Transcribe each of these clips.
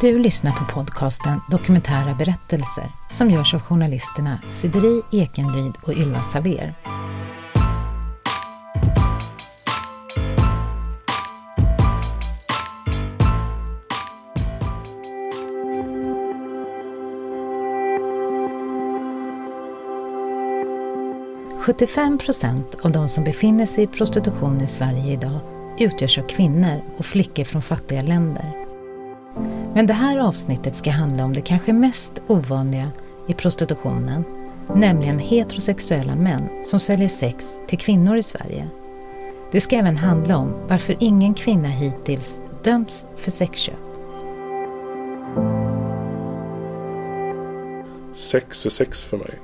Du lyssnar på podcasten Dokumentära berättelser som görs av journalisterna Sideri Ekenryd och Ylva Saver. –75 procent av de som befinner sig i prostitution i Sverige idag utgörs av kvinnor och flickor från fattiga länder. Men det här avsnittet ska handla om det kanske mest ovanliga i prostitutionen, nämligen heterosexuella män som säljer sex till kvinnor i Sverige. Det ska även handla om varför ingen kvinna hittills dömts för sexköp. Sex är sex för mig.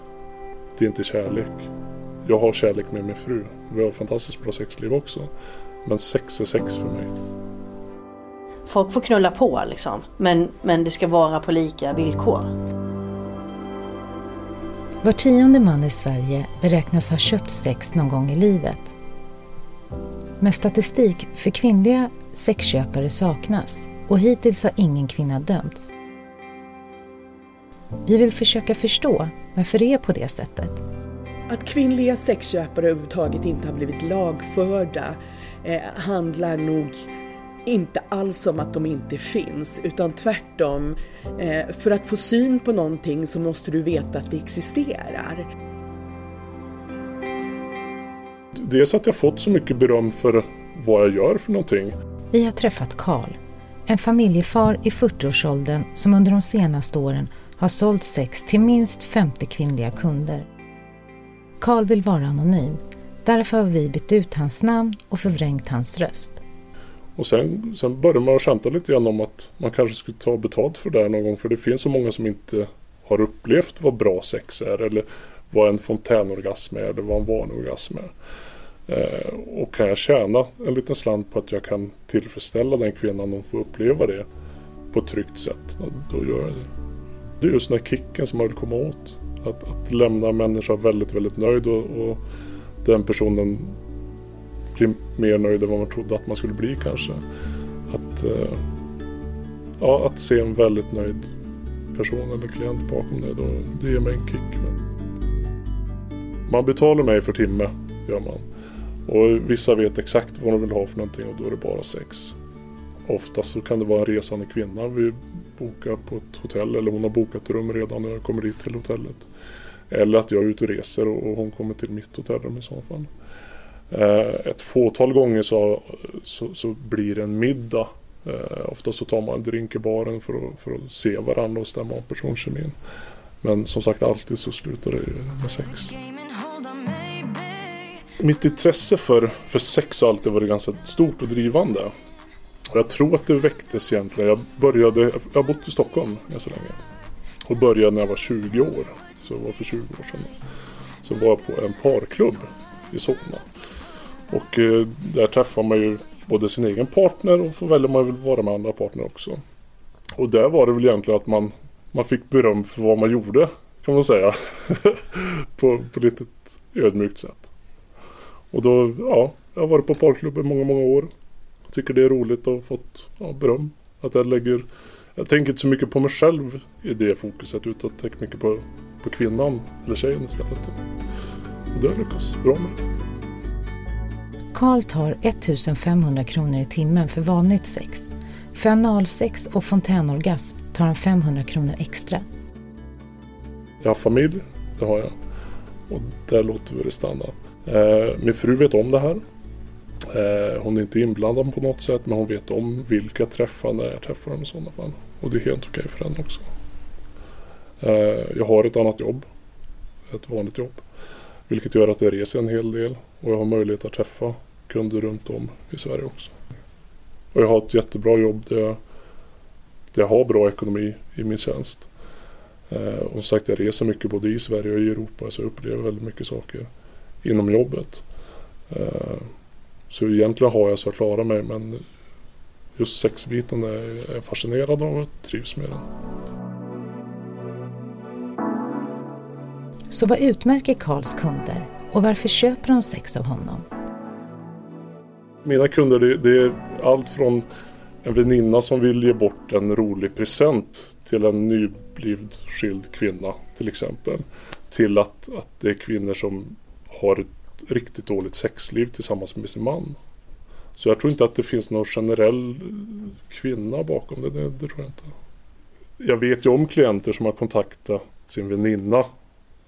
Det är inte kärlek. Jag har kärlek med min fru. Vi har ett fantastiskt bra sexliv också. Men sex är sex för mig. Folk får knulla på liksom. Men, men det ska vara på lika villkor. Var tionde man i Sverige beräknas ha köpt sex någon gång i livet. Men statistik för kvinnliga sexköpare saknas och hittills har ingen kvinna dömts. Vi vill försöka förstå varför det är på det sättet. Att kvinnliga sexköpare överhuvudtaget inte har blivit lagförda eh, handlar nog inte alls om att de inte finns, utan tvärtom. Eh, för att få syn på någonting så måste du veta att det existerar. Dels att jag fått så mycket beröm för vad jag gör för någonting. Vi har träffat Karl, en familjefar i 40-årsåldern som under de senaste åren har sålt sex till minst 50 kvinnliga kunder. Karl vill vara anonym, därför har vi bytt ut hans namn och förvrängt hans röst. Och sen, sen började man skämta lite grann om att man kanske skulle ta betalt för det här någon gång. För det finns så många som inte har upplevt vad bra sex är. Eller vad en fontänorgasm är. Eller vad en vanlig orgasm är. Eh, och kan jag tjäna en liten slant på att jag kan tillfredsställa den kvinnan och få uppleva det på ett tryggt sätt. Då gör jag det. Det är just den här kicken som man vill komma åt. Att, att lämna en människa väldigt, väldigt nöjd och, och den personen bli mer nöjd än vad man trodde att man skulle bli kanske. Att, eh, ja, att se en väldigt nöjd person eller klient bakom det, då, det ger mig en kick. Man betalar mig för timme, gör man. Och vissa vet exakt vad de vill ha för någonting och då är det bara sex. Oftast så kan det vara en resande kvinna vi bokar på ett hotell eller hon har bokat rum redan när jag kommer dit till hotellet. Eller att jag är ute och reser och hon kommer till mitt hotellrum i så fall. Eh, ett fåtal gånger så, så, så blir det en middag. Eh, ofta så tar man en drink i baren för att, för att se varandra och stämma av personkemin. Men som sagt alltid så slutar det med sex. Mitt intresse för, för sex har alltid varit ganska stort och drivande. Och jag tror att det väcktes egentligen. Jag började, jag har bott i Stockholm ganska länge. Och började när jag var 20 år. Så det var för 20 år sedan. Så var jag på en parklubb i Solna. Och eh, där träffar man ju både sin egen partner och får välja om man vill vara med andra partner också. Och där var det väl egentligen att man, man fick beröm för vad man gjorde kan man säga. på, på lite ödmjukt sätt. Och då, ja, jag har varit på parklubb i många, många år. Tycker det är roligt och fått ja, beröm. Att jag lägger, jag tänker inte så mycket på mig själv i det fokuset utan tänker mycket på, på kvinnan eller tjejen istället. Och det har jag lyckats bra med. Karl tar 1500 kronor i timmen för vanligt sex. För analsex och fontänorgasm tar han 500 kronor extra. Jag har familj, det har jag. Och där låter vi det stanna. Eh, min fru vet om det här. Eh, hon är inte inblandad på något sätt men hon vet om vilka jag träffar när jag träffar dem i sådana fall. Och det är helt okej för henne också. Eh, jag har ett annat jobb. Ett vanligt jobb. Vilket gör att jag reser en hel del och jag har möjlighet att träffa kunder runt om i Sverige också. Och jag har ett jättebra jobb där jag, där jag har bra ekonomi i min tjänst. Eh, och som sagt jag reser mycket både i Sverige och i Europa så jag upplever väldigt mycket saker inom jobbet. Eh, så egentligen har jag så att klara mig men just sexbiten är jag fascinerad av och trivs med den. Så vad utmärker Karls kunder och varför köper de sex av honom? Mina kunder det, det är allt från en väninna som vill ge bort en rolig present till en nybliven skild kvinna till exempel. Till att, att det är kvinnor som har ett riktigt dåligt sexliv tillsammans med sin man. Så jag tror inte att det finns någon generell kvinna bakom det. Det, det tror jag inte. Jag vet ju om klienter som har kontaktat sin väninna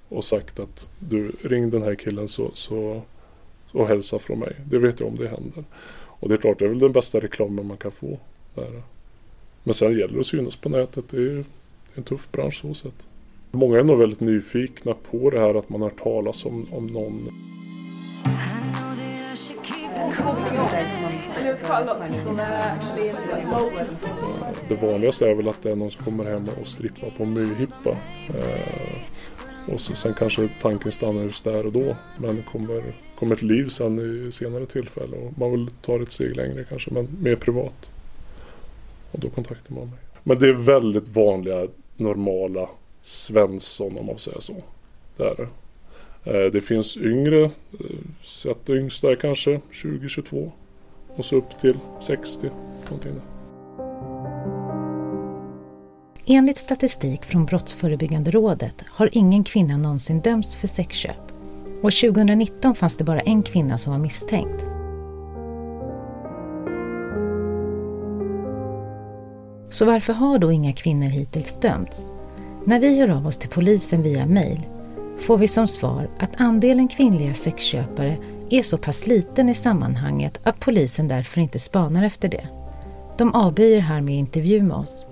och sagt att du ring den här killen så, så, och hälsa från mig. Det vet jag om det händer. Och det är klart, det är väl den bästa reklamen man kan få. Där. Men sen gäller det att synas på nätet. Det är en tuff bransch så sett. Många är nog väldigt nyfikna på det här att man har talas om, om någon det vanligaste är väl att det är någon som kommer hem och strippar på myhippa. Eh, och sen kanske tanken stannar just där och då. Men kommer, kommer ett liv sen i senare tillfälle. Och man vill ta ett steg längre kanske, men mer privat. Och då kontaktar man mig. Men det är väldigt vanliga, normala Svensson om man säger så. Det är det. Eh, det finns yngre, eh, sett yngsta är kanske 20-22 och så upp till 60. Någonting där. Enligt statistik från Brottsförebyggande rådet har ingen kvinna någonsin dömts för sexköp och 2019 fanns det bara en kvinna som var misstänkt. Så varför har då inga kvinnor hittills dömts? När vi hör av oss till polisen via mail får vi som svar att andelen kvinnliga sexköpare är så pass liten i sammanhanget att polisen därför inte spanar efter det. De avböjer härmed intervju med oss.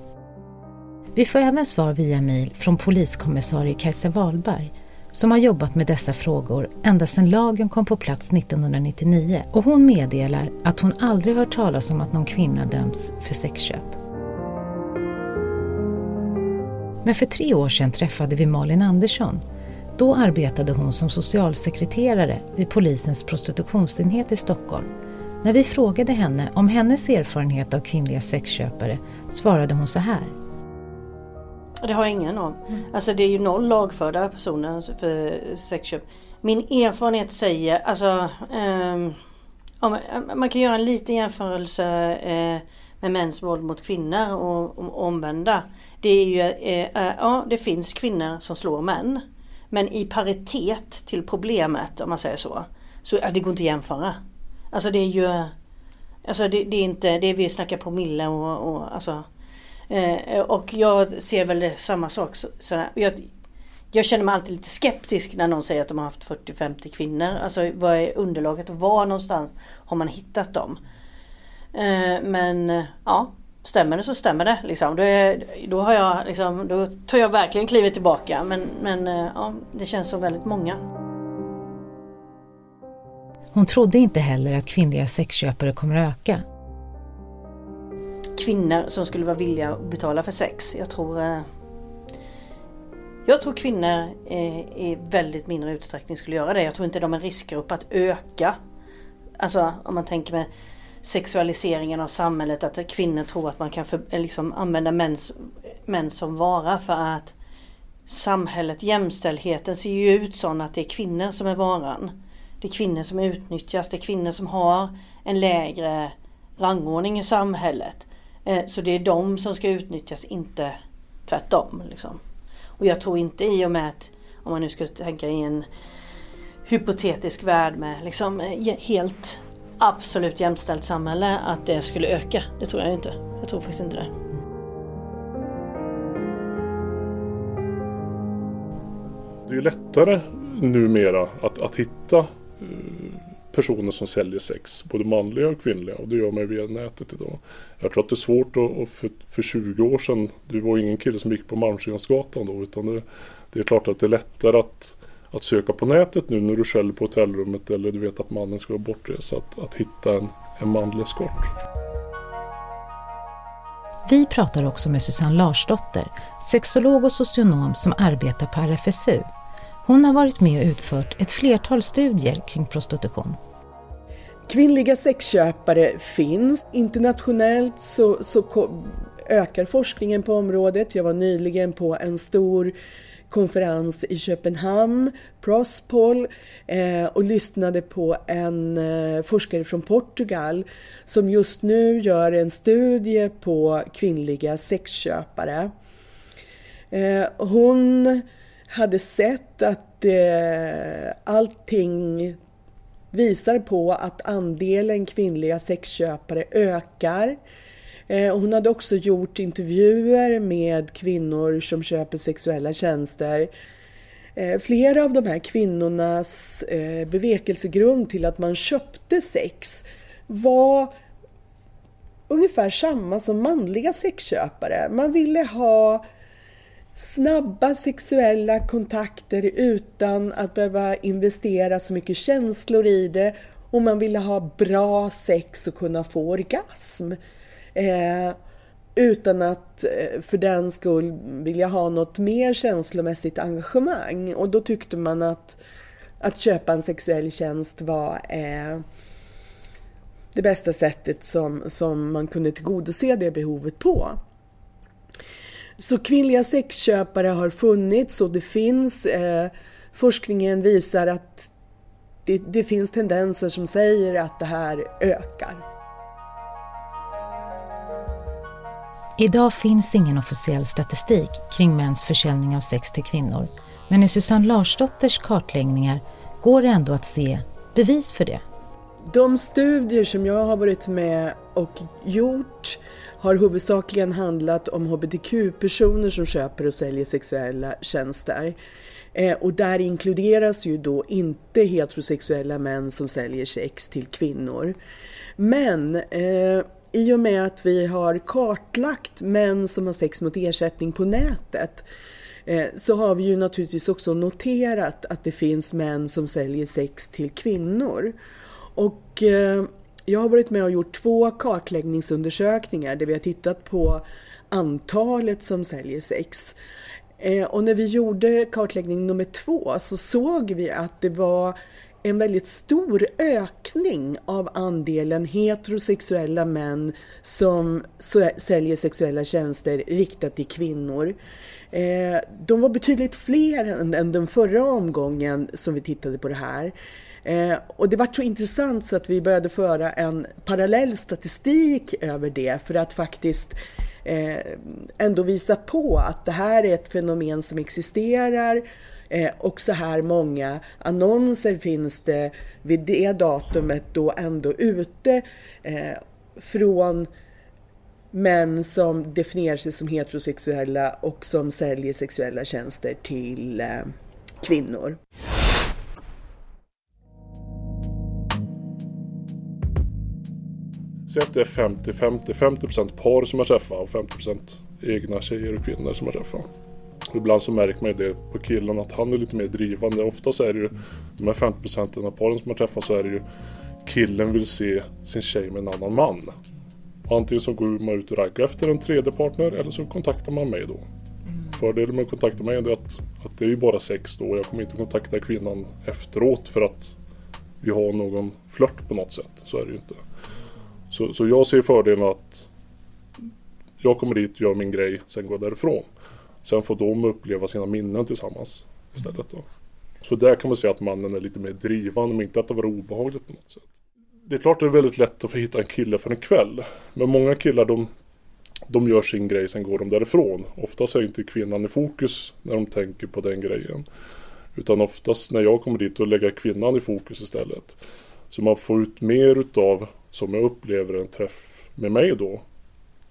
Vi får även svar via mejl från poliskommissarie Kajsa Wahlberg som har jobbat med dessa frågor ända sedan lagen kom på plats 1999 och hon meddelar att hon aldrig hört talas om att någon kvinna dömts för sexköp. Men för tre år sedan träffade vi Malin Andersson. Då arbetade hon som socialsekreterare vid polisens prostitutionsenhet i Stockholm. När vi frågade henne om hennes erfarenhet av kvinnliga sexköpare svarade hon så här. Det har jag ingen om. Mm. Alltså det är ju noll lagförda personer för sexköp. Min erfarenhet säger, alltså um, man kan göra en liten jämförelse uh, med mäns våld mot kvinnor och, och omvända. Det är ju, uh, ja det finns kvinnor som slår män. Men i paritet till problemet om man säger så. Så alltså, det går inte att jämföra. Alltså det är ju Alltså det, det är inte, det är vi snackar promille och, och alltså Eh, och jag ser väl samma sak. Så, jag, jag känner mig alltid lite skeptisk när någon säger att de har haft 40-50 kvinnor. Alltså vad är underlaget och var någonstans har man hittat dem? Eh, men eh, ja, stämmer det så stämmer det. Liksom. Då, är, då, har jag, liksom, då tar jag verkligen klivet tillbaka. Men, men eh, ja, det känns som väldigt många. Hon trodde inte heller att kvinnliga sexköpare kommer att öka kvinnor som skulle vara villiga att betala för sex. Jag tror eh, jag tror kvinnor eh, i väldigt mindre utsträckning skulle göra det. Jag tror inte de är en riskgrupp att öka. Alltså om man tänker med sexualiseringen av samhället. Att kvinnor tror att man kan för, eh, liksom använda män, män som vara för att samhället, jämställdheten ser ju ut så att det är kvinnor som är varan. Det är kvinnor som utnyttjas, det är kvinnor som har en lägre rangordning i samhället. Eh, så det är de som ska utnyttjas, inte tvärtom. Liksom. Och jag tror inte i och med att, om man nu ska tänka i en hypotetisk värld med liksom eh, helt absolut jämställt samhälle, att det skulle öka. Det tror jag inte. Jag tror faktiskt inte det. Det är ju lättare numera att, att hitta eh, personer som säljer sex, både manliga och kvinnliga och det gör man ju via nätet idag. Jag tror att det är svårt att, för, för 20 år sedan, det var ingen kille som gick på Malmskillnadsgatan då utan det, det, är klart att det är lättare att, att söka på nätet nu när du själv på hotellrummet eller du vet att mannen ska vara bortrest att, att hitta en, en manlig eskort. Vi pratar också med Susanne Larsdotter, sexolog och socionom som arbetar på RFSU hon har varit med och utfört ett flertal studier kring prostitution. Kvinnliga sexköpare finns. Internationellt så, så ökar forskningen på området. Jag var nyligen på en stor konferens i Köpenhamn, Prospol, eh, och lyssnade på en eh, forskare från Portugal som just nu gör en studie på kvinnliga sexköpare. Eh, hon hade sett att eh, allting visar på att andelen kvinnliga sexköpare ökar. Eh, hon hade också gjort intervjuer med kvinnor som köper sexuella tjänster. Eh, flera av de här kvinnornas eh, bevekelsegrund till att man köpte sex var ungefär samma som manliga sexköpare. Man ville ha snabba sexuella kontakter utan att behöva investera så mycket känslor i det och man ville ha bra sex och kunna få orgasm. Eh, utan att eh, för den skull vilja ha något mer känslomässigt engagemang. Och då tyckte man att, att köpa en sexuell tjänst var eh, det bästa sättet som, som man kunde tillgodose det behovet på. Så kvinnliga sexköpare har funnits och det finns. Eh, forskningen visar att det, det finns tendenser som säger att det här ökar. Idag finns ingen officiell statistik kring mäns försäljning av sex till kvinnor. Men i Susanne Larsdotters kartläggningar går det ändå att se bevis för det. De studier som jag har varit med och gjort har huvudsakligen handlat om hbtq-personer som köper och säljer sexuella tjänster. Eh, och där inkluderas ju då inte heterosexuella män som säljer sex till kvinnor. Men eh, i och med att vi har kartlagt män som har sex mot ersättning på nätet eh, så har vi ju naturligtvis också noterat att det finns män som säljer sex till kvinnor. Och eh, jag har varit med och gjort två kartläggningsundersökningar där vi har tittat på antalet som säljer sex. Eh, och när vi gjorde kartläggning nummer två så såg vi att det var en väldigt stor ökning av andelen heterosexuella män som säljer sexuella tjänster riktat till kvinnor. Eh, de var betydligt fler än den förra omgången som vi tittade på det här. Eh, och det var så intressant så att vi började föra en parallell statistik över det för att faktiskt eh, ändå visa på att det här är ett fenomen som existerar eh, och så här många annonser finns det vid det datumet då ändå ute eh, från män som definierar sig som heterosexuella och som säljer sexuella tjänster till eh, kvinnor. Säg att det är 50-50. 50%, par som jag träffar och 50% egna tjejer och kvinnor som jag träffar. Ibland så märker man ju det på killen att han är lite mer drivande. Oftast är det ju de här 50% av paren som jag träffar så är det ju killen vill se sin tjej med en annan man. Antingen så går man ut och raggar efter en tredje partner eller så kontaktar man mig då. Fördelen med att kontakta mig är att, att det är ju bara sex då och jag kommer inte kontakta kvinnan efteråt för att vi har någon flört på något sätt. Så är det ju inte. Så, så jag ser fördelen att jag kommer dit, gör min grej, sen går jag därifrån. Sen får de uppleva sina minnen tillsammans istället. Då. Så där kan man säga att mannen är lite mer drivande, men inte att det var obehagligt på något sätt. Det är klart att det är väldigt lätt att få hitta en kille för en kväll. Men många killar de, de gör sin grej, sen går de därifrån. Oftast är inte kvinnan i fokus när de tänker på den grejen. Utan oftast när jag kommer dit och lägger kvinnan i fokus istället. Så man får ut mer utav som jag upplever en träff med mig då.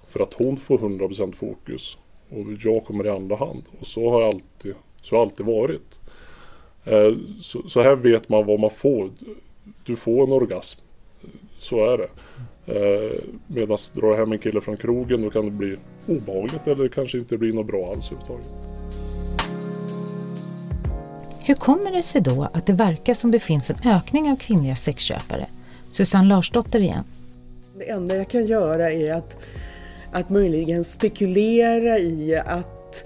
För att hon får 100% fokus och jag kommer i andra hand. Och så har jag alltid, så har alltid varit. Eh, så, så, här vet man vad man får. Du får en orgasm. Så är det. Eh, Medan drar du hem en kille från krogen då kan det bli obehagligt eller kanske inte bli något bra alls överhuvudtaget. Hur kommer det sig då att det verkar som det finns en ökning av kvinnliga sexköpare? Susanne Larsdotter igen. Det enda jag kan göra är att, att möjligen spekulera i att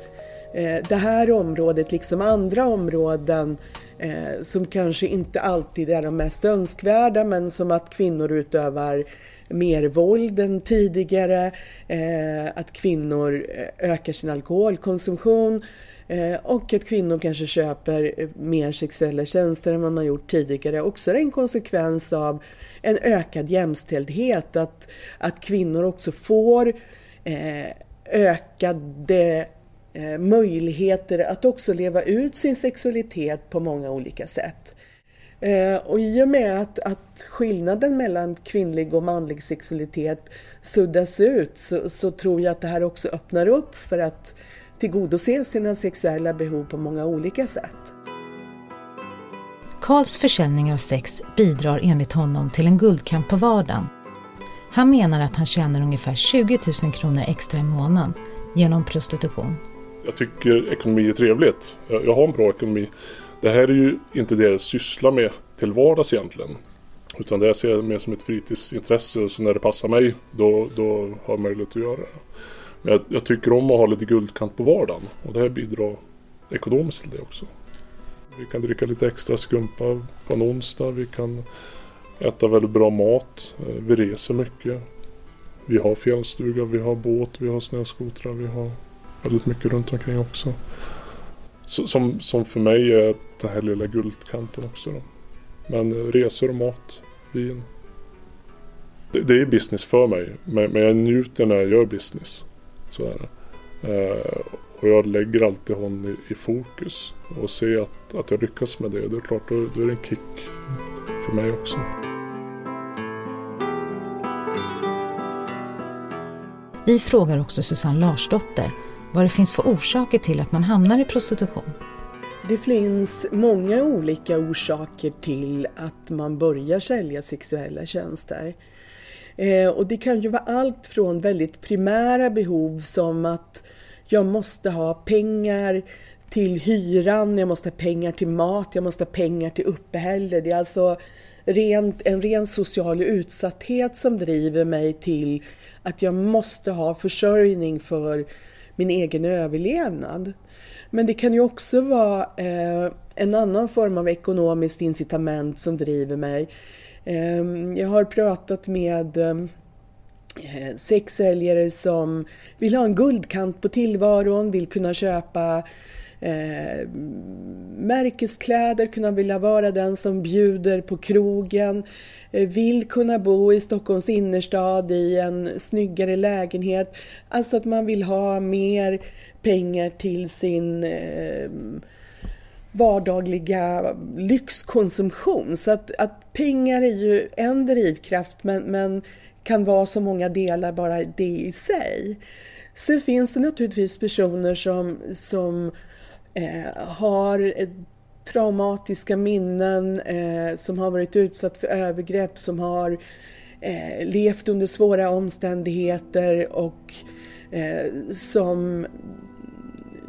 eh, det här området, liksom andra områden eh, som kanske inte alltid är de mest önskvärda, men som att kvinnor utövar mer våld än tidigare, eh, att kvinnor eh, ökar sin alkoholkonsumtion, Eh, och att kvinnor kanske köper eh, mer sexuella tjänster än vad man gjort tidigare. Också en konsekvens av en ökad jämställdhet. Att, att kvinnor också får eh, ökade eh, möjligheter att också leva ut sin sexualitet på många olika sätt. Eh, och i och med att, att skillnaden mellan kvinnlig och manlig sexualitet suddas ut så, så, tror jag att det här också öppnar upp för att tillgodose sina sexuella behov på många olika sätt. Karls försäljning av sex bidrar enligt honom till en guldkant på vardagen. Han menar att han tjänar ungefär 20 000 kronor extra i månaden genom prostitution. Jag tycker ekonomi är trevligt. Jag, har en bra ekonomi. Det här är ju inte det jag sysslar med till vardags egentligen. Utan det ser jag mer som ett fritidsintresse. Så när det passar mig då, då har jag möjlighet att göra det. Men jag, jag, tycker om att ha lite guldkant på vardagen. Och det här bidrar ekonomiskt till det också. Vi kan dricka lite extra skumpa på en onsdag. Vi kan äta väldigt bra mat. Eh, vi reser mycket. Vi har fjällstuga, vi har båt, vi har snöskotrar, vi har väldigt mycket runt omkring också. Som, som för mig är den här lilla guldkanten också. Då. Men eh, resor och mat, vin. Det, det är business för mig. Men, men jag njuter när jag gör business. Så är det. Eh, och jag lägger alltid hon i, i, fokus. Och ser att, att jag lyckas med det. Det är klart, då, då är det en kick för mig också. Vi frågar också Susanne Larsdotter vad det finns för orsaker till att man hamnar i prostitution. Det finns många olika orsaker till att man börjar sälja sexuella tjänster. Eh, och det kan ju vara allt från väldigt primära behov som att jag måste ha pengar till hyran, jag måste ha pengar till mat, jag måste ha pengar till uppehälle. Det är alltså rent, en ren social utsatthet som driver mig till att jag måste ha försörjning för min egen överlevnad. Men det kan ju också vara eh, en annan form av ekonomiskt incitament som driver mig. Eh, jag har pratat med eh, Eh, sexsäljare som vill ha en guldkant på tillvaron, vill kunna köpa eh, märkeskläder, kunna vilja vara den som bjuder på krogen, eh, vill kunna bo i Stockholms innerstad i en snyggare lägenhet. Alltså att man vill ha mer pengar till sin eh, vardagliga lyxkonsumtion. Så att, att pengar är ju en drivkraft men, men kan vara så många delar bara det i sig. Sen finns det naturligtvis personer som, som eh, har eh, traumatiska minnen, eh, som har varit utsatt för övergrepp, som har eh, levt under svåra omständigheter och eh, som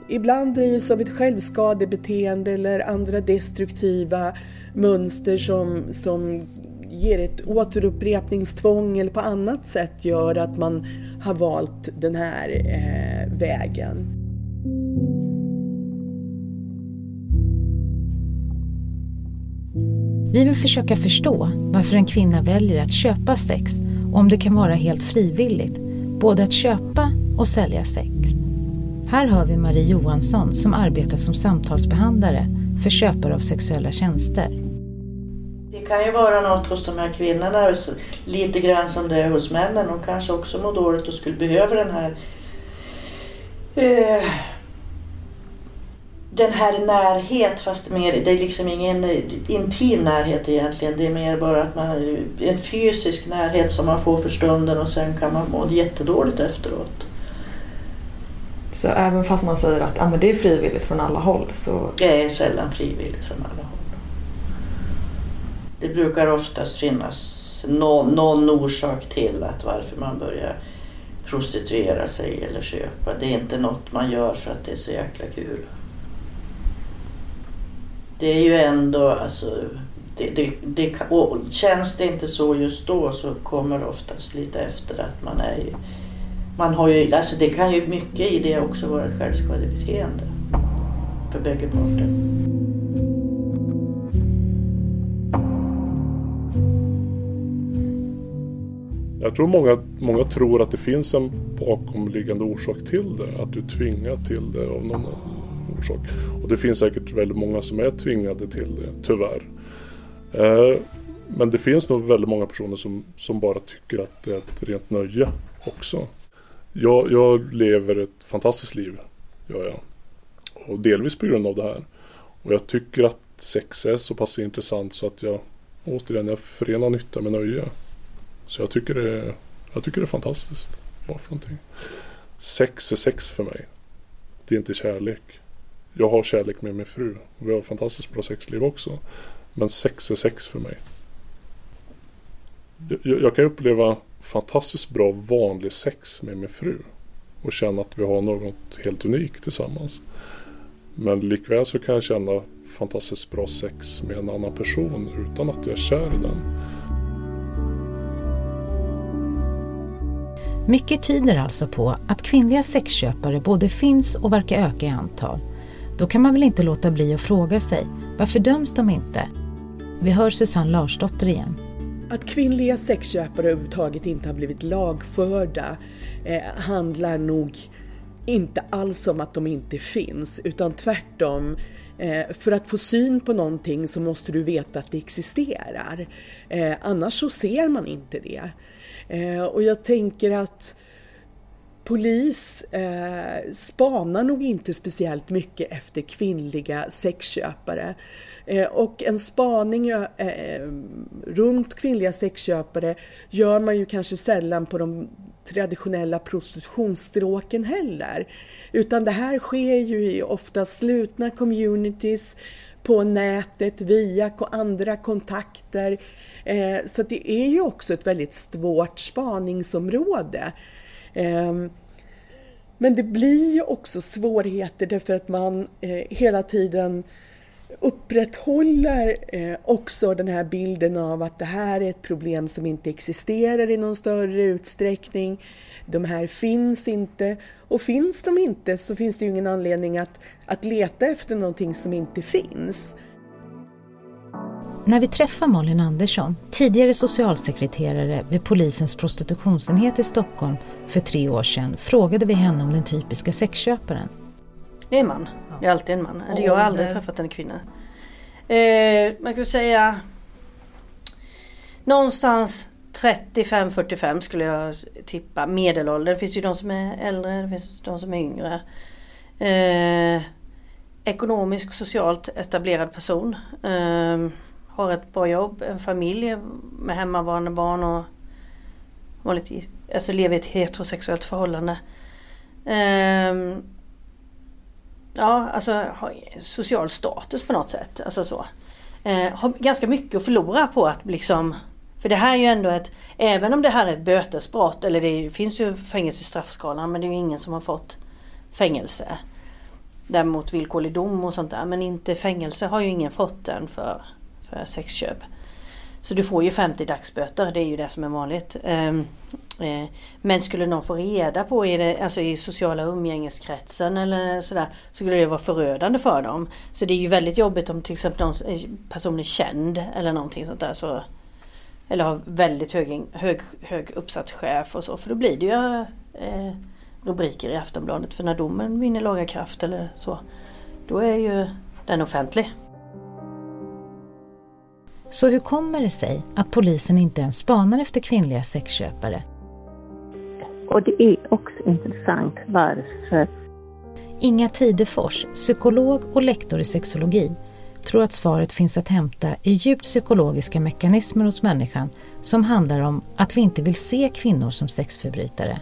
ibland drivs av ett självskadebeteende eller andra destruktiva mönster som, som ger ett återupprepningstvång eller på annat sätt gör att man har valt den här eh, vägen. Vi vill försöka förstå varför en kvinna väljer att köpa sex och om det kan vara helt frivilligt, både att köpa och sälja sex. Här hör vi Marie Johansson som arbetar som samtalsbehandlare för köpare av sexuella tjänster. Kan ju vara något hos de här kvinnorna, lite grann som det är hos männen. De kanske också mår dåligt och skulle behöva den här eh, den här närhet fast mer, det är liksom ingen intim närhet egentligen. Det är mer bara att man, en fysisk närhet som man får för stunden och sen kan man må jättedåligt efteråt. Så även fast man säger att ah, men det är frivilligt från alla håll så... Det är sällan frivilligt från alla håll. Det brukar oftast finnas någon, någon orsak till att varför man börjar prostituera sig eller köpa. Det är inte något man gör för att det är så jäkla kul. Det är ju ändå alltså det, det, det, och känns det inte så just då så kommer det oftast lite efter att man är man har ju, alltså det kan ju mycket i det också vara ett självskadebeteende för bägge parter. Jag tror många, många tror att det finns en bakomliggande orsak till det. Att du tvingar till det av någon orsak. Och det finns säkert väldigt många som är tvingade till det, tyvärr. Eh, men det finns nog väldigt många personer som, som bara tycker att det är ett rent nöje också. Jag, jag lever ett fantastiskt liv, gör jag. Och delvis på grund av det här. Och jag tycker att sex är så pass intressant så att jag återigen, jag förenar nytta med nöje. Så jag tycker det är, jag tycker det är fantastiskt. Vad för någonting? Sex är sex för mig. Det är inte kärlek. Jag har kärlek med min fru. Vi har ett fantastiskt bra sexliv också. Men sex är sex för mig. Jag, jag kan uppleva fantastiskt bra vanlig sex med min fru. Och känna att vi har något helt unikt tillsammans. Men likväl så kan jag känna fantastiskt bra sex med en annan person utan att jag är kär i den. Mycket tyder alltså på att kvinnliga sexköpare både finns och verkar öka i antal. Då kan man väl inte låta bli att fråga sig, varför döms de inte? Vi hör Susanne Larsdotter igen. Att kvinnliga sexköpare överhuvudtaget inte har blivit lagförda eh, handlar nog inte alls om att de inte finns utan tvärtom eh, för att få syn på någonting så måste du veta att det existerar. Eh, annars så ser man inte det. Eh, och jag tänker att polis eh, spanar nog inte speciellt mycket efter kvinnliga sexköpare. Eh, och en spaning eh, eh, runt kvinnliga sexköpare gör man ju kanske sällan på de traditionella prostitutionsstråken heller. Utan det här sker ju i ofta slutna communities på nätet via andra kontakter. Eh, så det är ju också ett väldigt svårt spaningsområde. Eh, men det blir ju också svårigheter därför att man eh, hela tiden upprätthåller eh, också den här bilden av att det här är ett problem som inte existerar i någon större utsträckning. De här finns inte och finns de inte så finns det ju ingen anledning att, att leta efter någonting som inte finns. När vi träffar Malin Andersson, tidigare socialsekreterare vid polisens prostitutionsenhet i Stockholm för tre år sedan, frågade vi henne om den typiska sexköparen. Det är en man. Det är alltid en man. Jag har aldrig träffat en kvinna. Eh, man kan säga någonstans 35-45 skulle jag tippa medelålder. Det finns ju de som är äldre, det finns de som är yngre. Eh, ekonomisk, socialt etablerad person. Eh, har ett bra jobb, en familj med hemmavarande barn och vanligtvis alltså lever i ett heterosexuellt förhållande. Um, ja, alltså har social status på något sätt. Alltså så. Uh, har ganska mycket att förlora på att liksom för det här är ju ändå ett, även om det här är ett bötesbrott, eller det finns ju fängelse i straffskalan men det är ju ingen som har fått fängelse. Däremot villkorlig dom och sånt där men inte fängelse har ju ingen fått än för för sexköp. Så du får ju 50 dagsböter, det är ju det som är vanligt. Ehm, eh, men skulle någon få reda på i, det, alltså i sociala umgängeskretsen eller sådär så skulle det vara förödande för dem. Så det är ju väldigt jobbigt om till exempel någon eh, person är känd eller någonting sånt där. Så, eller har väldigt hög, hög, hög uppsatt chef och så. För då blir det ju eh, rubriker i Aftonbladet. För när domen vinner laga kraft eller så, då är ju den offentlig. Så hur kommer det sig att polisen inte ens spanar efter kvinnliga sexköpare? Och det är också intressant varför. Inga Tidefors, psykolog och lektor i sexologi, tror att svaret finns att hämta i djupt psykologiska mekanismer hos människan som handlar om att vi inte vill se kvinnor som sexförbrytare.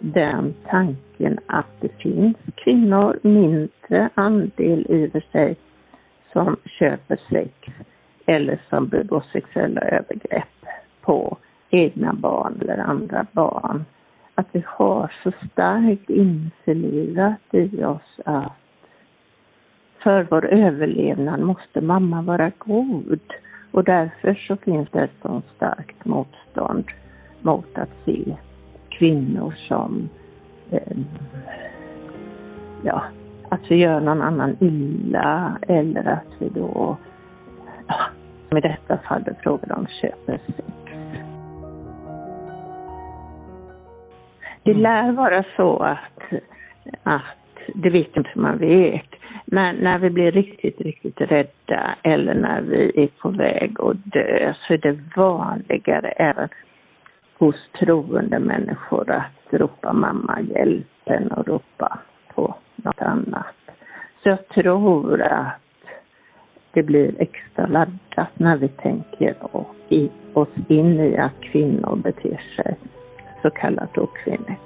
Den tanken att det finns kvinnor, mindre andel i och för sig, som köper sex eller som begår sexuella övergrepp på egna barn eller andra barn. Att vi har så starkt införlivat i oss att för vår överlevnad måste mamma vara god. Och därför så finns det ett så starkt motstånd mot att se kvinnor som eh, ja, att vi gör någon annan illa eller att vi då i detta fall är frågan om köper sex. Det mm. lär vara så att, att det vet inte man vet, Men när vi blir riktigt, riktigt rädda eller när vi är på väg att dö så är det vanligare även hos troende människor att ropa mamma hjälpen och ropa på något annat. Så jag tror att det blir extra laddat när vi tänker oss in i att kvinnor beter sig så kallat okvinnligt.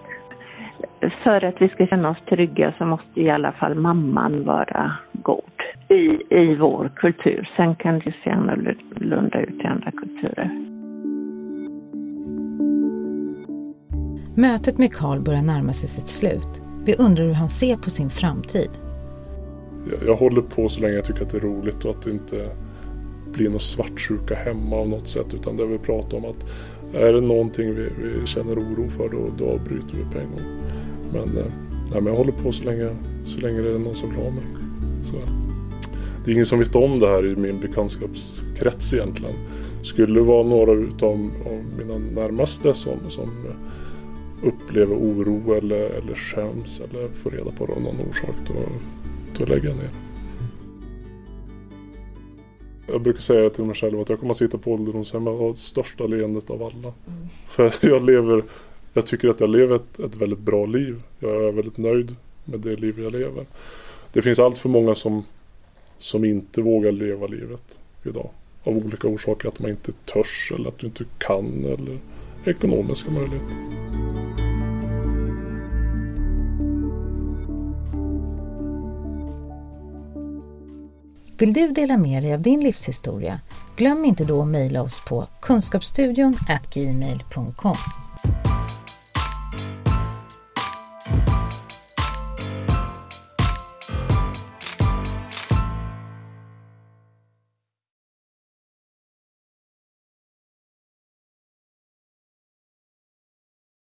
För att vi ska känna oss trygga så måste i alla fall mamman vara god i, i vår kultur. Sen kan det se annorlunda ut i andra kulturer. Mötet med Karl börjar närma sig sitt slut. Vi undrar hur han ser på sin framtid. Jag, jag håller på så länge jag tycker att det är roligt och att det inte blir någon svartsjuka hemma av något sätt. Utan det vi pratar om att är det någonting vi, vi känner oro för då, då avbryter vi på en gång. Men, eh, nej, men jag håller på så länge, så länge det är någon som vill ha mig. Så, det är ingen som vet om det här i min bekantskapskrets egentligen. Skulle det vara några utav av mina närmaste som, som upplever oro eller, eller skäms eller får reda på det av någon orsak då, då lägger jag ner. Jag brukar säga till mig själv att jag kommer att sitta på ålderdomshem och ha största leendet av alla. Mm. För jag lever, jag tycker att jag lever ett, ett väldigt bra liv. Jag är väldigt nöjd med det liv jag lever. Det finns allt för många som, som inte vågar leva livet idag. Av olika orsaker. Att man inte törs eller att du inte kan eller ekonomiska möjligheter. Vill du dela med dig av din livshistoria? Glöm inte då att mejla oss på kunskapsstudion gmail.com